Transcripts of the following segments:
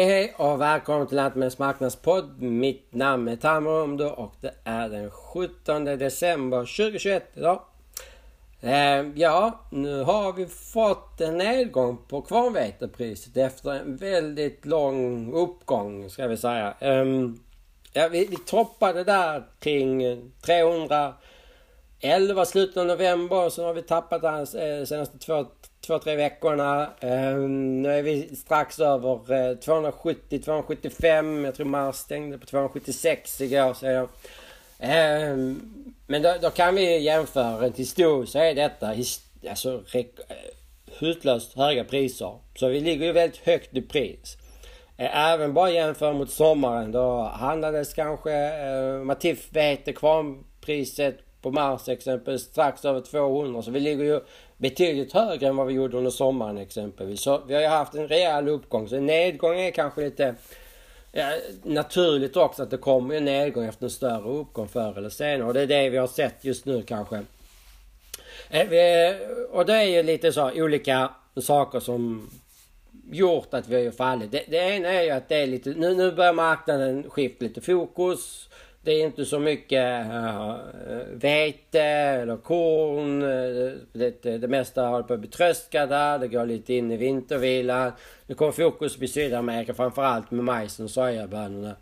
Hej hej och välkommen till Lantmännens marknadspodd. Mitt namn är Tamro och det är den 17 december 2021 idag. Eh, ja, nu har vi fått en nedgång på kvarnvetepriset efter en väldigt lång uppgång ska vi säga. Eh, ja, vi, vi toppade där kring 311 slutet av november och så har vi tappat den eh, senaste två två, tre veckorna. Ehm, nu är vi strax över eh, 270-275. Jag tror Mars stängde på 276 igår. säger jag. Ehm, men då, då, kan vi jämföra rent historiskt så är detta alltså, hutlöst höga priser. Så vi ligger ju väldigt högt i pris. Eh, även bara jämför mot sommaren då handlades kanske eh, Matif vete kvarnpriset på Mars exempelvis strax över 200. Så vi ligger ju betydligt högre än vad vi gjorde under sommaren exempelvis. Så vi har ju haft en rejäl uppgång. Så en nedgång är kanske lite ja, naturligt också att det kommer en nedgång efter en större uppgång förr eller senare. Och det är det vi har sett just nu kanske. Eh, och det är ju lite så olika saker som gjort att vi har fallit. Det, det ena är ju att det är lite, nu, nu börjar marknaden skifta lite fokus. Det är inte så mycket eh, vete eller korn. Eh, det, det, det mesta håller på att bli tröskade. Det går lite in i vintervilan. Nu kommer fokus på Sydamerika framförallt med majsen och sojabönorna.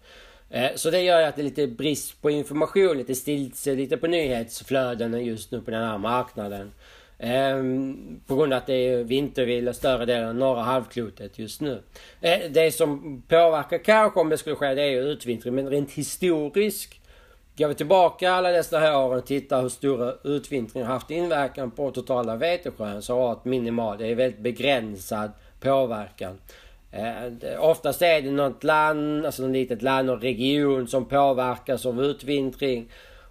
Eh, så det gör att det är lite brist på information, lite stiltje, lite på nyhetsflöden just nu på den här marknaden. Ehm, på grund av att det är vintervila större delen av norra halvklotet just nu. Eh, det som påverkar kanske om det skulle ske det är ju utvintring. Men rent historiskt. Går vi tillbaka alla dessa här åren och tittar hur stora utvintringar haft inverkan på totala veteskörden så har det minimal. Det är väldigt begränsad påverkan. Eh, oftast är det något land, alltså något litet land och region som påverkas av utvintring.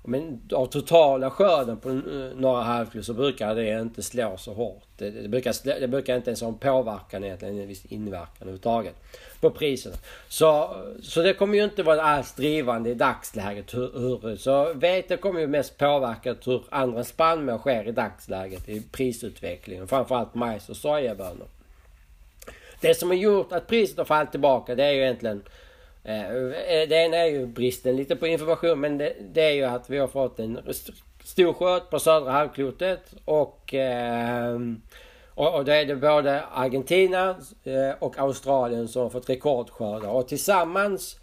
Men av totala skörden på eh, norra halvklotet så brukar det inte slå så hårt. Det, det, brukar, det brukar inte ens ha en påverkan egentligen, en viss inverkan överhuvudtaget på priserna. Så, så det kommer ju inte vara alls drivande i dagsläget. Hur, hur, så vete kommer ju mest påverka hur andra spannmål sker i dagsläget i prisutvecklingen. Framförallt majs och sojabönor. Det som har gjort att priset har fallit tillbaka det är ju egentligen Eh, eh, det ena är ju bristen lite på information men det, det är ju att vi har fått en stor skörd på södra halvklotet och, ehm, och, och då är det både Argentina eh, och Australien som har fått rekordskördar och tillsammans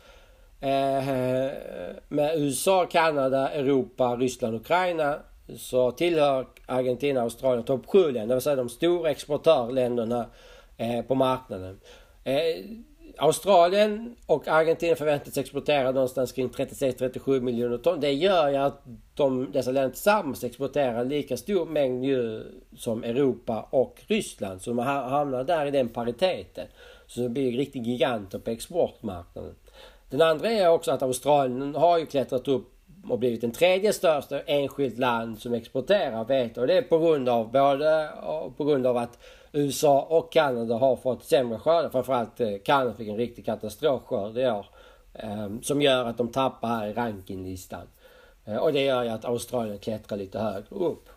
med USA, Kanada, Europa, Ryssland Ukraina så tillhör Argentina och Australien topp 7 länder, det vill säga de stora exportörländerna på marknaden. Australien och Argentina förväntas exportera någonstans kring 36-37 miljoner ton. Det gör ju att de, dessa länder tillsammans exporterar lika stor mängd djur som Europa och Ryssland. Så man hamnar där i den pariteten. Så det blir riktigt giganter på exportmarknaden. Den andra är också att Australien har ju klättrat upp och blivit den tredje största enskilt land som exporterar vete. Och det är på grund av både på grund av att USA och Kanada har fått sämre skördar. Framförallt eh, Kanada fick en riktig katastrofskörd i år. Ehm, som gör att de tappar här i rankinglistan. Eh, och det gör ju att Australien klättrar lite högre upp.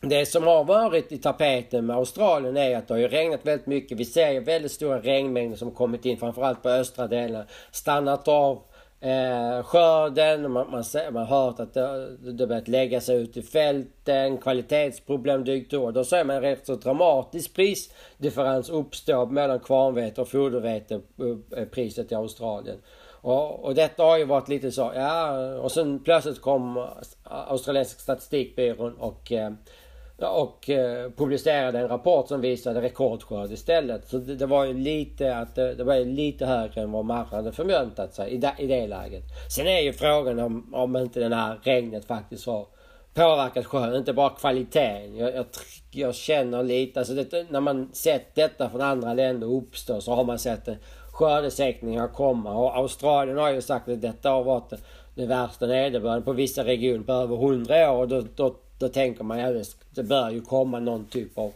Det som har varit i tapeten med Australien är att det har regnat väldigt mycket. Vi ser ju väldigt stora regnmängder som kommit in framförallt på östra delen. Stannat av Eh, skörden, man, man, man har hört att det, det börjat lägga sig ut i fälten, kvalitetsproblem dykt upp. Då ser man en rätt så dramatisk prisdifferens uppstå mellan kvarnvete och fodervetepriset eh, eh, i Australien. Och, och detta har ju varit lite så, ja, och sen plötsligt kom australiensiska statistikbyrån och eh, och eh, publicerade en rapport som visade rekordskörd istället. Så det, det var ju lite att det, det, var lite högre än vad marknaden förväntat sig i, da, i det läget. Sen är ju frågan om, om inte den här regnet faktiskt har påverkat skörden, inte bara kvaliteten. Jag, jag, jag känner lite, alltså det, när man sett detta från andra länder uppstå så har man sett eh, skördesänkningar komma och Australien har ju sagt att detta har varit eh, den värsta nederbörden på vissa regioner på över 100 år och då, då då tänker man att det bör ju komma någon typ av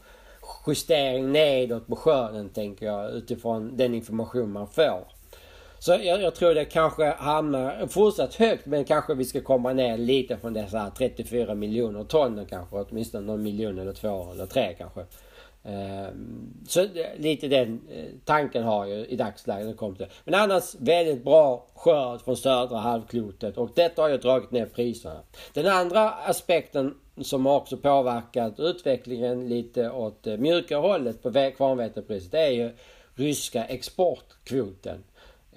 justering nedåt på skörden tänker jag utifrån den information man får. Så jag, jag, tror det kanske hamnar fortsatt högt men kanske vi ska komma ner lite från dessa 34 miljoner ton kanske. Åtminstone någon miljon eller två eller tre kanske. Eh, så lite den eh, tanken har jag i dagsläget. Kom till. Men annars väldigt bra skörd från södra halvklotet och detta har ju dragit ner priserna. Den andra aspekten som har också påverkat utvecklingen lite åt eh, mjuka hållet på kvarnvetepriset är ju ryska exportkvoten.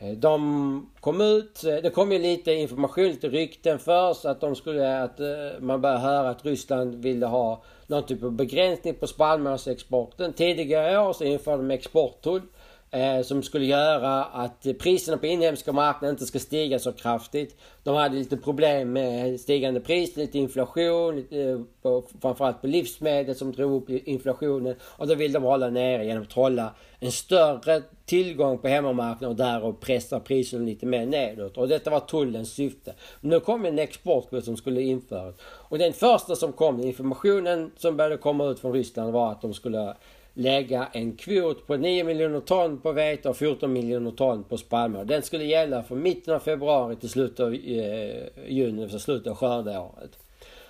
Eh, de kom ut, eh, det kom ju lite information, lite rykten först att de skulle, att eh, man började höra att Ryssland ville ha någon typ av begränsning på spannmålsexporten. Tidigare i år så införde de exporttull Eh, som skulle göra att priserna på inhemska marknaden inte ska stiga så kraftigt. De hade lite problem med stigande priser, lite inflation, lite, på, framförallt på livsmedel som drog upp inflationen. Och då vill de hålla nere genom att hålla en större tillgång på hemmamarknaden och därav pressa priserna lite mer nedåt. Och detta var tullens syfte. Nu kom en exportkvot som skulle införas. Och den första som kom, informationen som började komma ut från Ryssland var att de skulle lägga en kvot på 9 miljoner ton på vete och 14 miljoner ton på spannmål. Den skulle gälla från mitten av februari till slutet av eh, juni, alltså slutet av skördeåret.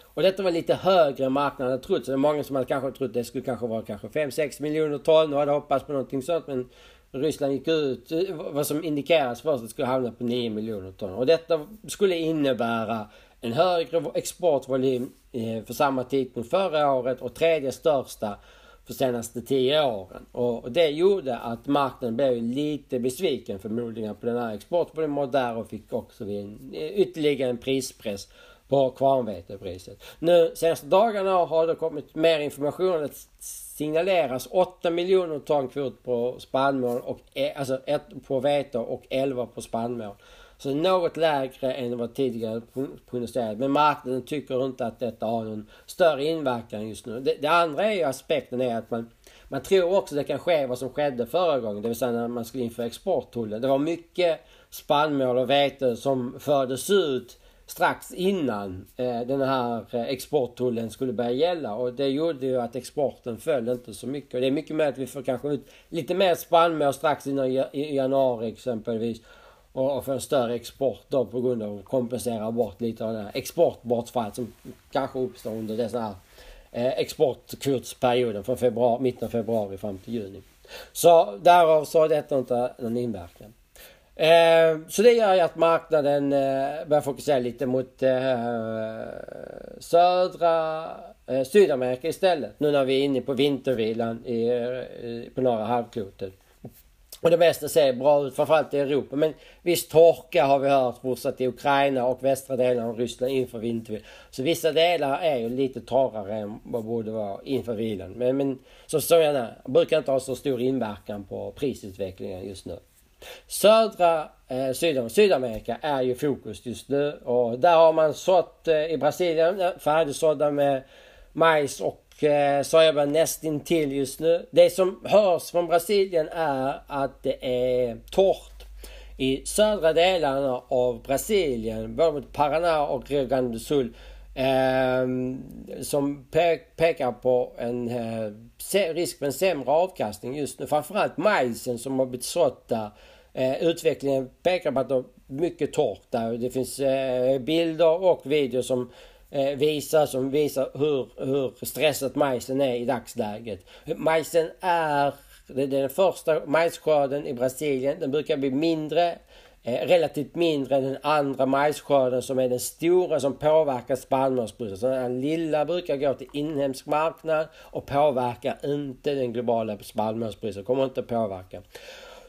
Och detta var lite högre än marknaden hade trott. Så det är många som hade kanske trott det skulle kanske vara kanske 5-6 miljoner ton och hade hoppats på någonting sånt. Men Ryssland gick ut, eh, vad som indikeras först, att det skulle hamna på 9 miljoner ton. Och detta skulle innebära en högre exportvolym eh, för samma tidpunkt förra året och tredje största för senaste tio åren. Och det gjorde att marknaden blev lite besviken förmodligen på den här exportvolymen och därav fick också vi en, ytterligare en prispress på kvarnvetepriset. Nu senaste dagarna har det kommit mer information att signaleras 8 miljoner ton kvot på spannmål och e-, alltså ett på vete och 11 på spannmål. Så något lägre än vad tidigare prognostiserat. Men marknaden tycker inte att detta har någon större inverkan just nu. Det, det andra är ju aspekten är att man, man tror också det kan ske vad som skedde förra gången. Det vill säga när man skulle införa exporttullen. Det var mycket spannmål och vete som fördes ut strax innan eh, den här eh, exporttullen skulle börja gälla och det gjorde ju att exporten föll inte så mycket. Och det är mycket möjligt att vi får kanske ut lite mer spannmål strax innan januari exempelvis och, få en större export då på grund av att kompensera bort lite av det här exportbortfall som kanske uppstår under dessa här eh, exportkursperioden exportkvotsperioden från februari, mitten av februari fram till juni. Så därav så har detta inte någon inverkan. Eh, så det gör ju att marknaden eh, börjar fokusera lite mot södra Sydamerika istället. Nu när vi är inne på vintervilan på norra halvklotet. Och det mesta ser bra ut, framförallt i Europa. Men viss torka har vi hört fortsatt i Ukraina och västra delarna av Ryssland inför vintervilan. Så vissa delar är ju lite torrare än vad borde vara inför vilan. Men, men som så jag brukar inte ha så stor inverkan på prisutvecklingen just nu. Södra eh, Syd Sydamerika är ju fokus just nu och där har man sått eh, i Brasilien färdigsådda med majs och eh, sojabönor nästintill just nu. Det som hörs från Brasilien är att det är torrt i södra delarna av Brasilien, både mot Paraná och Rio Grande do Sul. Eh, som pe pekar på en eh, risk för en sämre avkastning just nu. Framförallt majsen som har blivit sått där Eh, utvecklingen pekar på att det är mycket torrt där. Det finns eh, bilder och videor som eh, visar, som visar hur, hur stressat majsen är i dagsläget. Majsen är, det är den första majsskörden i Brasilien. Den brukar bli mindre eh, relativt mindre än den andra majsskörden som är den stora som påverkar spannmålspriset. Så den lilla brukar gå till inhemsk marknad och påverkar inte den globala spannmålspriset. Kommer inte påverka.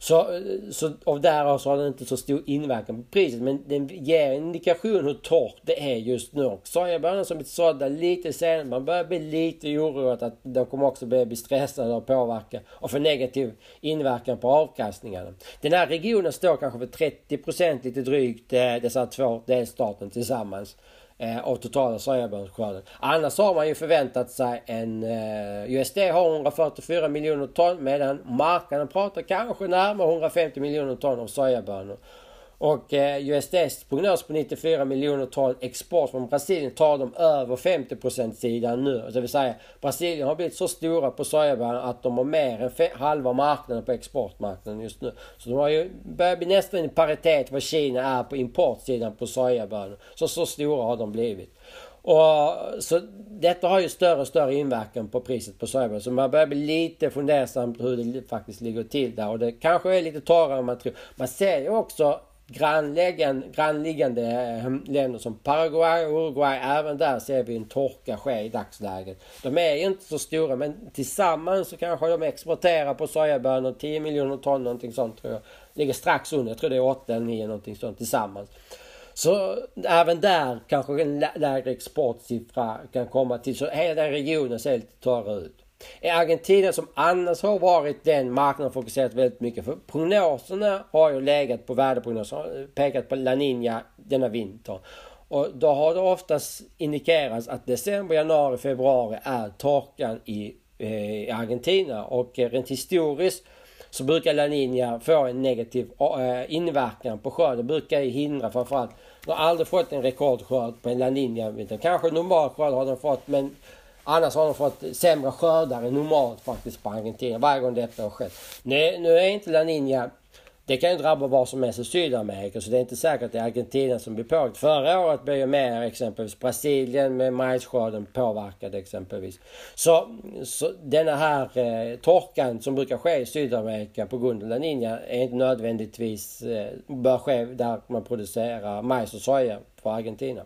Så, så av därav så har den inte så stor inverkan på priset. Men den ger en indikation hur torrt det är just nu. Sojabönan som är sådda lite sen. Man börjar bli lite oroad att de kommer också börja bli stressade och påverka och få negativ inverkan på avkastningarna. Den här regionen står kanske för 30 lite drygt eh, dessa två delstaten tillsammans eh, av totala sojabönsskörden. Annars har man ju förväntat sig en eh, USD har 144 miljoner ton medan marknaden pratar kanske närmare 150 miljoner ton av sojabönor. Och eh, USDs prognos på 94 miljoner ton export från Brasilien tar de över 50% sidan nu. Det vill säga Brasilien har blivit så stora på sojabönor att de har mer än halva marknaden på exportmarknaden just nu. Så de har ju börjat bli nästan i paritet vad Kina är på importsidan på sojabönor. Så så stora har de blivit. Och, så detta har ju större och större inverkan på priset på sojabönor. Så man börjar bli lite fundersam på hur det faktiskt ligger till där. Och det kanske är lite torrare än man tror. Man ser ju också grannliggande ehm, länder som Paraguay och Uruguay. Även där ser vi en torka ske i dagsläget. De är ju inte så stora men tillsammans så kanske de exporterar på sojabönor 10 miljoner ton någonting sånt tror jag. Ligger strax under, jag tror det är 8 eller 9 någonting sånt tillsammans. Så även där kanske en lägre exportsiffra kan komma till. Så hela den regionen ser lite torrare ut. I Argentina som annars har varit den marknaden fokuserat väldigt mycket. För prognoserna har ju legat på värdeprognoser, pekat på La Nina denna vinter. Och då har det oftast indikerats att december, januari, februari är torkan i, eh, i Argentina. Och eh, rent historiskt så brukar La Nina få en negativ eh, inverkan på skörden. Det brukar hindra framförallt. De har aldrig fått en rekordskörd på en La Nina. Kanske normal skörd har de fått men Annars har de fått sämre skördar än normalt faktiskt på Argentina varje gång detta har skett. Nu, nu är inte La Nina det kan ju drabba vad som helst i Sydamerika så det är inte säkert att det är Argentina som blir påverkat. Förra året blev ju mer exempelvis Brasilien med majsskörden påverkad exempelvis. Så, så denna här eh, torkan som brukar ske i Sydamerika på grund av La Nina är inte nödvändigtvis eh, bör ske där man producerar majs och soja för Argentina.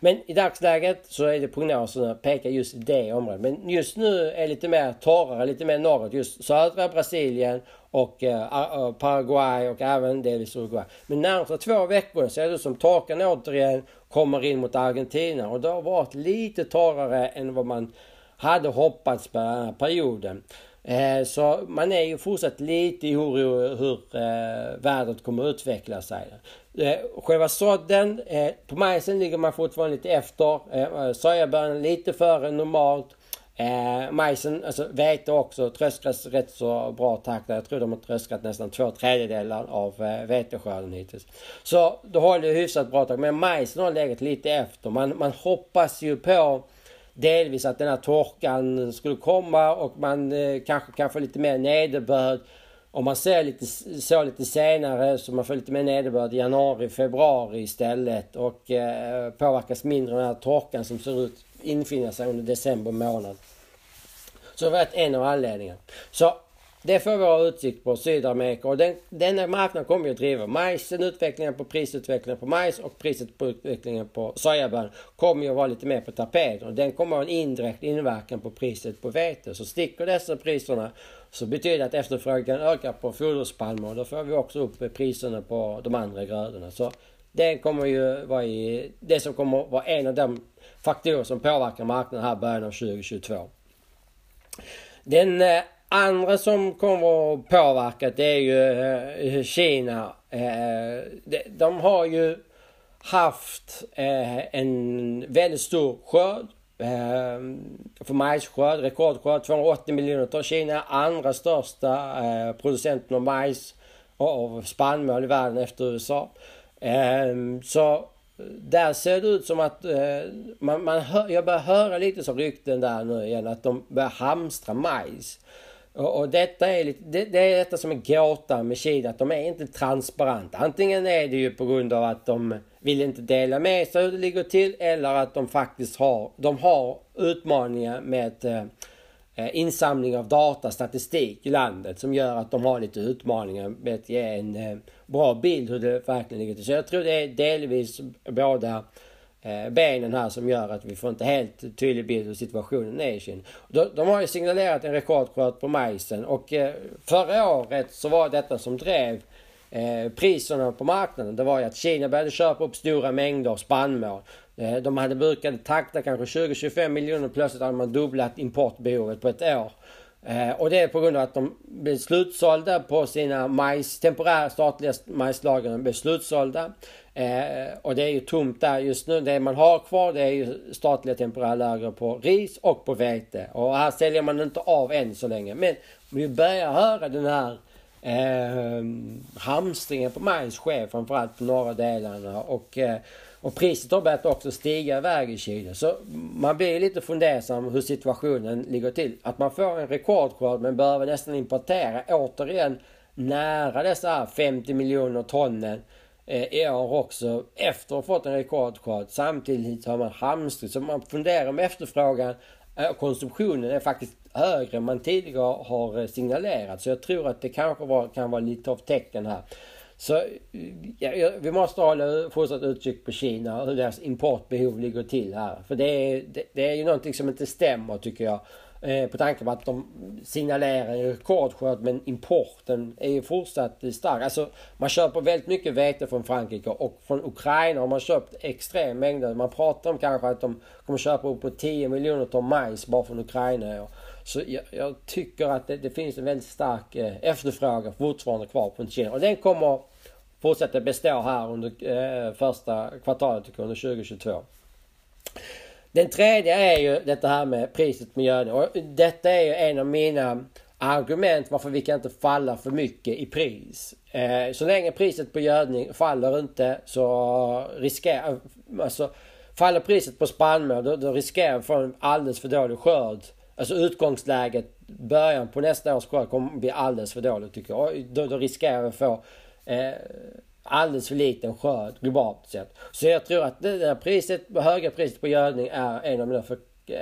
Men i dagsläget så är det prognoserna pekar just det området. Men just nu är det lite mer torrare, lite mer norrut. Just södra Brasilien och eh, Paraguay och även delvis Uruguay. Men närmsta två veckor ser det ut som torkan återigen kommer in mot Argentina och det har varit lite torrare än vad man hade hoppats på den här perioden. Eh, så man är ju fortsatt lite orolig hur eh, vädret kommer att utveckla sig. Eh, själva sådden, eh, på majsen ligger man fortfarande lite efter. Eh, eh Sojabönan lite före normalt. Eh, majsen, alltså vete också, tröskas rätt så bra takt. Jag tror de har tröskat nästan två tredjedelar av eh, veteskörden hittills. Så då håller hyfsat bra takt. Men majsen har legat lite efter. Man, man hoppas ju på delvis att den här torkan skulle komma och man eh, kanske kan få lite mer nederbörd. Om man ser lite, så lite senare så man får lite mer nederbörd i januari, februari istället och eh, påverkas mindre av den här torkan som ser ut infinna sig under december månad. Så det var en av anledningarna. Så det får vi ha utsikt på Sydamerika och den, denna marknad kommer ju att driva majsen, utvecklingen på prisutvecklingen på majs och prisutvecklingen på sojabönor kommer ju att vara lite mer på tapeten och den kommer att ha en indirekt inverkan på priset på vete. Så sticker dessa priserna så betyder det att efterfrågan ökar på foderspalmer och då får vi också upp priserna på de andra grödorna. Så det kommer ju vara i, det som kommer vara en av de faktorer som påverkar marknaden här i början av 2022. Den eh, andra som kommer att påverka det är ju eh, Kina. Eh, de har ju haft eh, en väldigt stor skörd. Eh, för majsskörd, rekordskörd, 280 miljoner ton. Kina är andra största eh, producenten av majs och spannmål i världen efter USA. Så där ser det ut som att man, man hör, jag börjar höra lite som rykten där nu igen att de börjar hamstra majs. Och, och detta är lite, det, det, är detta som är gåtan med Kina, att de är inte transparenta. Antingen är det ju på grund av att de vill inte dela med sig hur det ligger till eller att de faktiskt har, de har utmaningar med eh, eh, insamling av data, statistik i landet som gör att de har lite utmaningar med att ge en eh, bra bild hur det verkligen ligger till. Så jag tror det är delvis båda Eh, Eh, benen här som gör att vi får inte helt tydlig bild hur situationen är i Kina. De, de har ju signalerat en rekordskörd på majsen och eh, förra året så var detta som drev eh, priserna på marknaden. Det var ju att Kina började köpa upp stora mängder spannmål. De hade brukat takta kanske 20-25 miljoner plötsligt hade man dubblat importbehovet på ett år. Och det är på grund av att de blev slutsålda på sina majs, temporära statliga majslager. De blev slutsålda. Eh, och det är ju tomt där just nu. Det man har kvar det är ju statliga temporära lager på ris och på vete. Och här säljer man inte av än så länge. Men vi börjar höra den här eh, hamstringen på majs ske framförallt på norra delarna. Och, eh, och priset har börjat också stiga iväg i Chile. Så man blir lite fundersam hur situationen ligger till. Att man får en rekordskörd men behöver nästan importera återigen nära dessa 50 miljoner tonnen eh, i år också efter att ha fått en rekordskörd. Samtidigt har man hamstrat. Så man funderar om efterfrågan och konsumtionen är faktiskt högre än man tidigare har eh, signalerat. Så jag tror att det kanske var, kan vara lite av tecken här. Så eh, ja, vi måste hålla fortsatt utkik på Kina och hur deras importbehov ligger till här. För det är, det, det är ju någonting som inte stämmer tycker jag. Eh, på tanke på att de signalerar en rekordskörd men importen är ju fortsatt stark. Alltså man köper väldigt mycket vete från Frankrike och från Ukraina har man köpt extrem mängder. Man pratar om kanske att de kommer köpa upp på 10 miljoner ton majs bara från Ukraina. Så jag, jag tycker att det, det, finns en väldigt stark eh, efterfrågan fortfarande kvar på Kina. Och den kommer fortsätta bestå här under eh, första kvartalet under 2022. Den tredje är ju detta här med priset på gödning. Och detta är ju en av mina argument varför vi kan inte falla för mycket i pris. Eh, så länge priset på gödning faller inte så riskerar... Alltså, faller priset på spannmål då, då riskerar vi få en alldeles för dålig skörd Alltså utgångsläget, början på nästa års skörd kommer bli alldeles för dåligt tycker jag. Då, då riskerar vi att få eh, alldeles för liten skörd globalt sett. Så jag tror att det där priset, höga priset på gödning är en av mina för,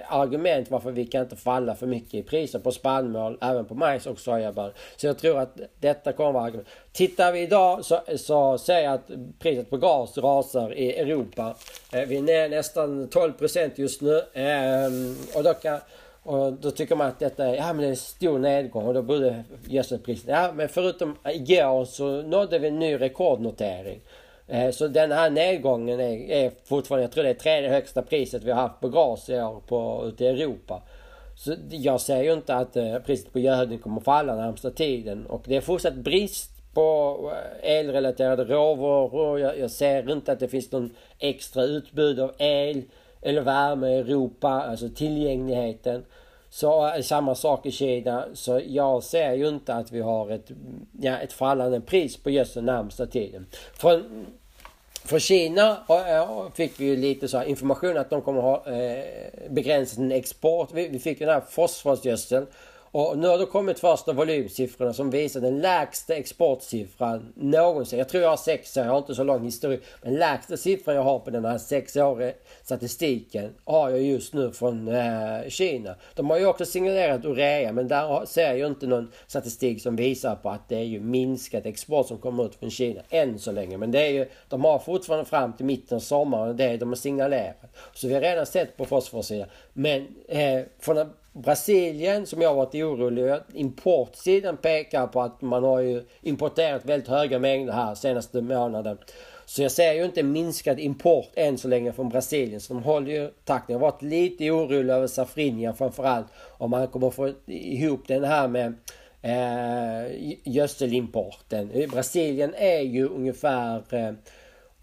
argument varför vi kan inte falla för mycket i priser på spannmål, även på majs och sojabönor. Så jag tror att detta kommer att vara argument. Tittar vi idag så, så ser jag att priset på gas rasar i Europa. Eh, vi är ner nästan 12% just nu. Ehm, och då kan och då tycker man att detta är, ja, men det är en stor nedgång och då borde gödselpriset... Ja men förutom igår så nådde vi en ny rekordnotering. Eh, så den här nedgången är, är fortfarande, jag tror det är tredje högsta priset vi har haft på gas i år på, ute i Europa. Så jag ser ju inte att eh, priset på gödning kommer att falla närmsta tiden och det är fortsatt brist på eh, elrelaterade råvaror. Jag, jag ser inte att det finns någon extra utbud av el eller värme i Europa, alltså tillgängligheten. Så är samma sak i Kina. Så jag ser ju inte att vi har ett, ja, ett fallande pris på just den närmsta tiden. Från, från Kina eh, fick vi ju lite så information att de kommer ha eh, begränsat sin export. Vi, vi fick den här fosforgödseln och nu har det kommit första volymsiffrorna som visar den lägsta exportsiffran någonsin. Jag tror jag har sex år, jag har inte så lång historia. Men lägsta siffran jag har på den här sexåriga statistiken har jag just nu från eh, Kina. De har ju också signalerat urea men där ser jag ju inte någon statistik som visar på att det är ju minskat export som kommer ut från Kina än så länge. Men det är ju, de har fortfarande fram till mitten av sommaren det är de har signalerat. Så vi har redan sett på fosforsidan. Men eh, från Brasilien som jag varit orolig Importsidan pekar på att man har ju importerat väldigt höga mängder här senaste månaden. Så jag ser ju inte minskad import än så länge från Brasilien. Så de håller ju takten. Jag har varit lite orolig över Safrinja framförallt. Om man kommer få ihop den här med eh, gödselimporten. Brasilien är ju ungefär eh,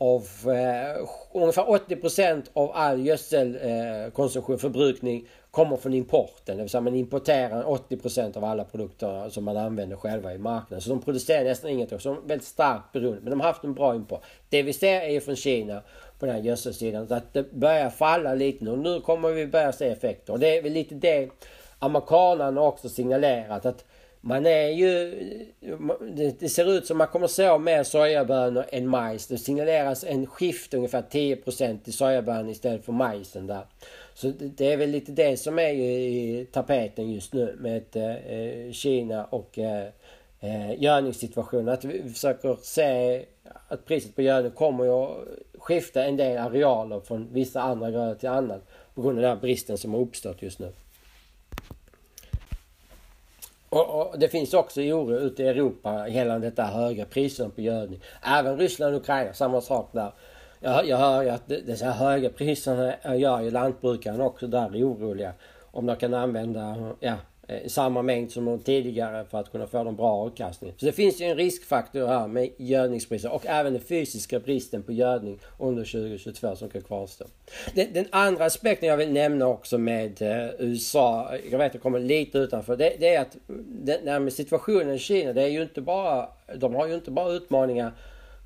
av eh, ungefär 80% av all gödselkonsumtion, eh, förbrukning kommer från importen. Det vill säga man importerar 80% av alla produkter som man använder själva i marknaden. Så de producerar nästan ingenting. Så de är väldigt starkt beroende. Men de har haft en bra import. Det vi ser är ju från Kina på den här gödselsidan. Att det börjar falla lite nu. Nu kommer vi börja se effekter. Och det är väl lite det amerikanerna också signalerat. Att man är ju... Det ser ut som man kommer så mer sojabönor än majs. Det signaleras en skift ungefär 10% i sojabönor istället för majsen där. Så det är väl lite det som är i tapeten just nu med eh, eh Kina och eh, eh gödningssituationen. Att vi försöker se att priset på gödning kommer ju att skifta en del arealer från vissa andra grödor till annat på grund av den här bristen som har uppstått just nu. Och, och, det finns också oro ute i Europa gällande detta höga priserna på gödning. Även Ryssland och Ukraina, samma sak där. Jag, jag hör ju att dessa höga priserna gör ju lantbrukarna också där oroliga. Om de kan använda ja, Eh, samma mängd som tidigare för att kunna få en bra avkastning. Så det finns ju en riskfaktor här med gödningspriser och även den fysiska bristen på gödning under 2022 som kan kvarstå. Den, den andra aspekten jag vill nämna också med eh, USA, jag vet att jag kommer lite utanför, det, det är att den här med situationen i Kina, det är ju inte bara, de har ju inte bara utmaningar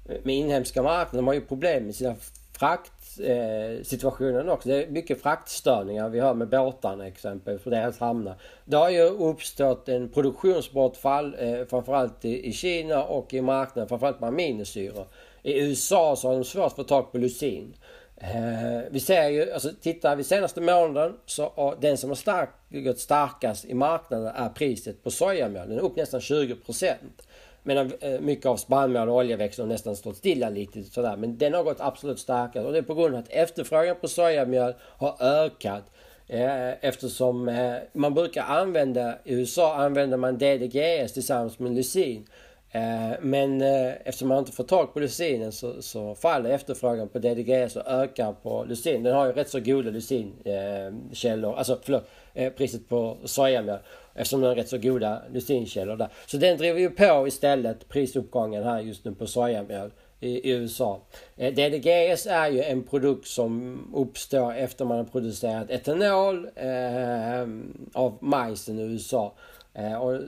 eh, med inhemska marknaden. De har ju problem med sina fraktsituationen eh, också. Det är mycket fraktstörningar vi har med båtarna exempel för deras hamnar. Det har ju uppstått en produktionsbortfall eh, framförallt i, i Kina och i marknaden framförallt med aminosyror I USA så har de svårt att få tag på lusin. Eh, vi ser ju, alltså tittar vi senaste månaden så den som har stark, gått starkast i marknaden är priset på sojamjöl. Den är upp nästan 20 Medan eh, mycket av spannmål och oljeväxter har nästan stått stilla lite sådär. Men den har gått absolut starkast och det är på grund av att efterfrågan på sojamjöl har ökat. Eh, eftersom eh, man brukar använda, i USA använder man DDGS tillsammans med lysin. Eh, men eh, eftersom man inte får tag på lucinen så, så faller efterfrågan på DDGS och ökar på lucin. Den har ju rätt så goda Lucinkällor, eh, alltså förlåt, priset på sojamjöl. Eftersom den har rätt så goda Lucinkällor där. Så den driver ju på istället prisuppgången här just nu på sojamjöl i, USA. DDGS är ju en produkt som uppstår efter man har producerat etanol eh, av majsen i USA. Eh, och,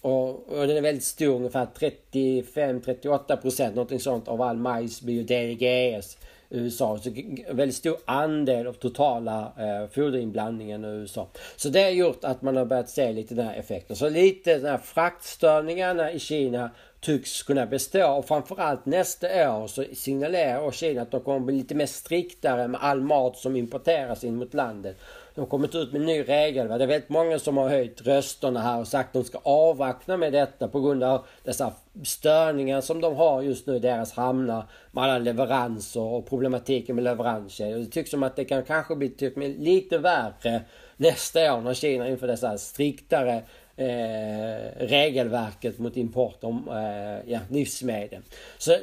och, och, den är väldigt stor, ungefär 35-38 procent, någonting sånt av all majs blir ju DDGS. USA. Så väldigt stor andel av totala eh, foderinblandningen i USA. Så det har gjort att man har börjat se lite den här effekten. Så lite den här fraktstörningarna i Kina tycks kunna bestå och framförallt nästa år så signalerar Kina att de kommer bli lite mer striktare med all mat som importeras in mot landet. De har kommit ut med en ny regel. Det är väldigt många som har höjt rösterna här och sagt att de ska avvakta med detta på grund av dessa störningar som de har just nu i deras hamnar med alla leveranser och problematiken med leveranser. Det tycks som att det kan kanske bli typ lite värre nästa år när Kina inför dessa striktare eh, regelverket mot import av eh, ja, livsmedel. Så,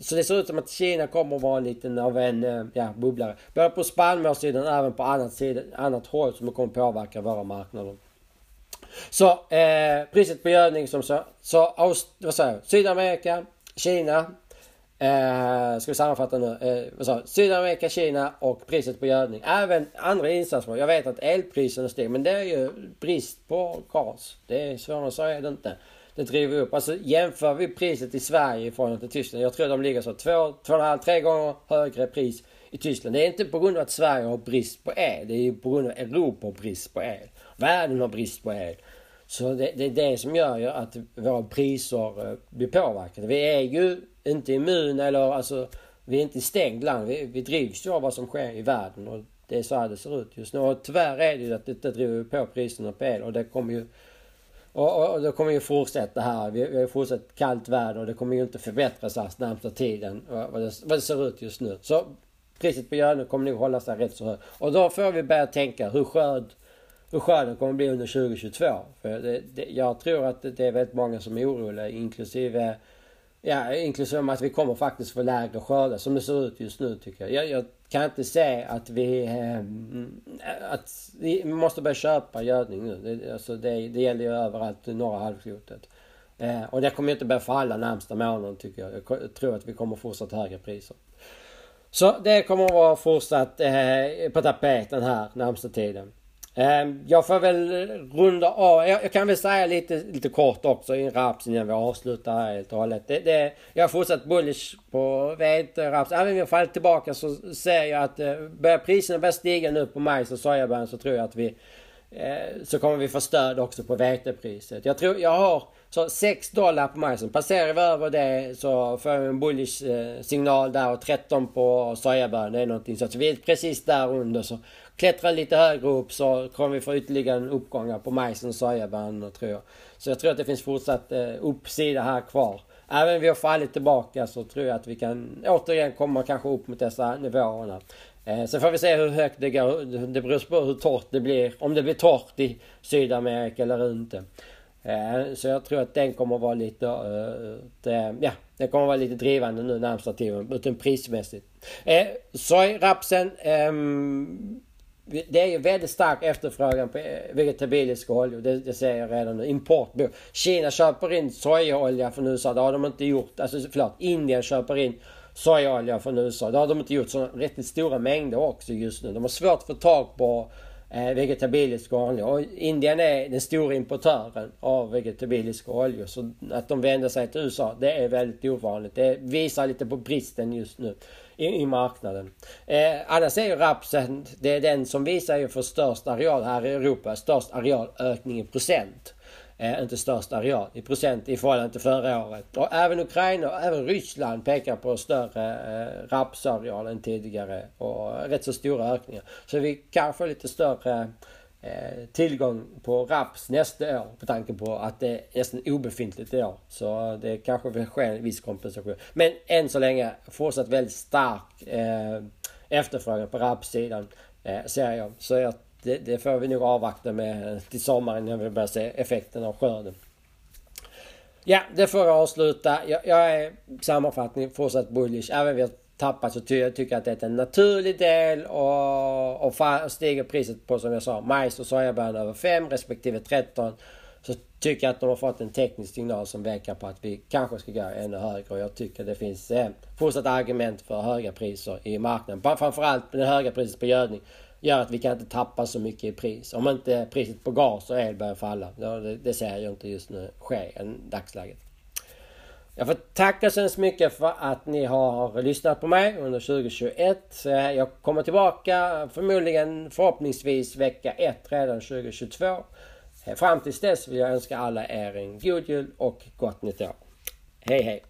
så det ser ut som att Kina kommer att vara lite av en eh, ja, bubblare. Både på spannmålssidan och även på annat, sidan, annat håll som kommer påverka våra marknader. Så eh, priset på gödning som så, så vad säger jag, Sydamerika, Kina, Eh, ska vi sammanfatta nu. Eh, vad sa Sydamerika, Kina och priset på gödning. Även andra insatsvaror. Jag vet att elpriserna stiger men det är ju brist på gas. Det är svårare än så är det inte. Det driver upp. Alltså jämför vi priset i Sverige i förhållande till Tyskland. Jag tror de ligger så två, två och en halv, tre gånger högre pris i Tyskland. Det är inte på grund av att Sverige har brist på el. Det är på grund av att Europa har brist på el. Världen har brist på el. Så det, det är det som gör ju att våra priser eh, blir påverkade. Vi är ju inte immun eller alltså vi är inte i stängt land. Vi, vi drivs ju av vad som sker i världen och det är så här det ser ut just nu. Och tyvärr är det ju att detta driver på priserna på el och det kommer ju och, och, och det kommer ju fortsätta här. Vi, vi har fortsatt kallt väder och det kommer ju inte förbättras här närmsta tiden vad det, vad det ser ut just nu. Så priset på gödning kommer nog hålla sig rätt så högt. Och då får vi börja tänka hur skörd hur skörden kommer bli under 2022. För det, det, jag tror att det är väldigt många som är oroliga inklusive Ja, inklusive att vi kommer faktiskt få lägre skördar som det ser ut just nu tycker jag. Jag, jag kan inte se att vi... Eh, att vi måste börja köpa gödning nu. Det, alltså det, det gäller ju överallt i norra halvklotet. Eh, och det kommer ju inte börja falla närmsta månaden tycker jag. Jag tror att vi kommer fortsatt högre priser. Så det kommer att vara fortsatt eh, på tapeten här närmsta tiden. Ehm, jag får väl runda av. Jag kan väl säga lite, lite kort också i raps innan vi avslutar här helt och hållet. Det, det, jag har fortsatt bullish på vete, eh, raps. Även om jag faller tillbaka så ser jag att eh, börjar priserna börja stiga nu på majs och sojabönor så tror jag att vi eh, så kommer vi få stöd också på vetepriset. Jag tror jag har så 6 dollar på majsen. Passerar vi över det så får vi en bullish eh, signal där och 13 på sojabönor. Det är någonting så. så vi är precis där under så klättrar lite högre upp så kommer vi få ytterligare en uppgång på majsen och sojabönor tror jag. Så jag tror att det finns fortsatt eh, uppsida här kvar. Även om vi har fallit tillbaka så tror jag att vi kan återigen komma kanske upp mot dessa nivåerna. Eh, sen får vi se hur högt det går. Det beror på hur torrt det blir. Om det blir torrt i Sydamerika eller inte. Eh, så jag tror att den kommer vara lite... Eh, eh, ja, den kommer vara lite drivande nu närmsta tiden. Utan prismässigt. Sojrapsen. Ehm, det är ju väldigt stark efterfrågan på vegetabiliska oljor. Det, det ser jag redan nu. Import. Kina köper in sojaolja från USA. Det har de inte gjort. Alltså förlåt. Indien köper in sojaolja från USA. Det har de inte gjort så riktigt stora mängder också just nu. De har svårt att få tag på Eh, vegetabiliska oljor. Och Indien är den stora importören av vegetabiliska oljor. Så att de vänder sig till USA, det är väldigt ovanligt. Det visar lite på bristen just nu i, i marknaden. Eh, annars är ju rapsen, det är den som visar ju för störst areal här i Europa, störst arealökning i procent. Eh, inte störst areal i procent i förhållande till förra året. Och även Ukraina och även Ryssland pekar på större eh, rapsareal än tidigare och rätt så stora ökningar. Så vi kanske får lite större eh, tillgång på raps nästa år på tanke på att det är nästan obefintligt i år. Så det kanske sker en viss kompensation. Men än så länge fortsatt väldigt stark eh, efterfrågan på rapssidan eh, ser jag. Så jag det, det, får vi nog avvakta med till sommaren när vi börjar se effekten av skörden. Ja, det får jag avsluta. Jag, jag är sammanfattning fortsatt bullish. Även om vi har tappat så ty jag tycker att det är en naturlig del och, och stiger priset på som jag sa majs och sojabönor över 5 respektive 13 så tycker jag att de har fått en teknisk signal som pekar på att vi kanske ska gå ännu högre. Och jag tycker det finns eh, fortsatt argument för höga priser i marknaden. Framförallt det höga priset på gödning gör att vi kan inte tappa så mycket i pris. Om inte priset på gas och el börjar falla. Det, det ser jag inte just nu ske i dagsläget. Jag får tacka så hemskt mycket för att ni har lyssnat på mig under 2021. Jag kommer tillbaka förmodligen förhoppningsvis vecka 1 redan 2022. Fram tills dess vill jag önska alla er en god jul och gott nytt år. Hej hej!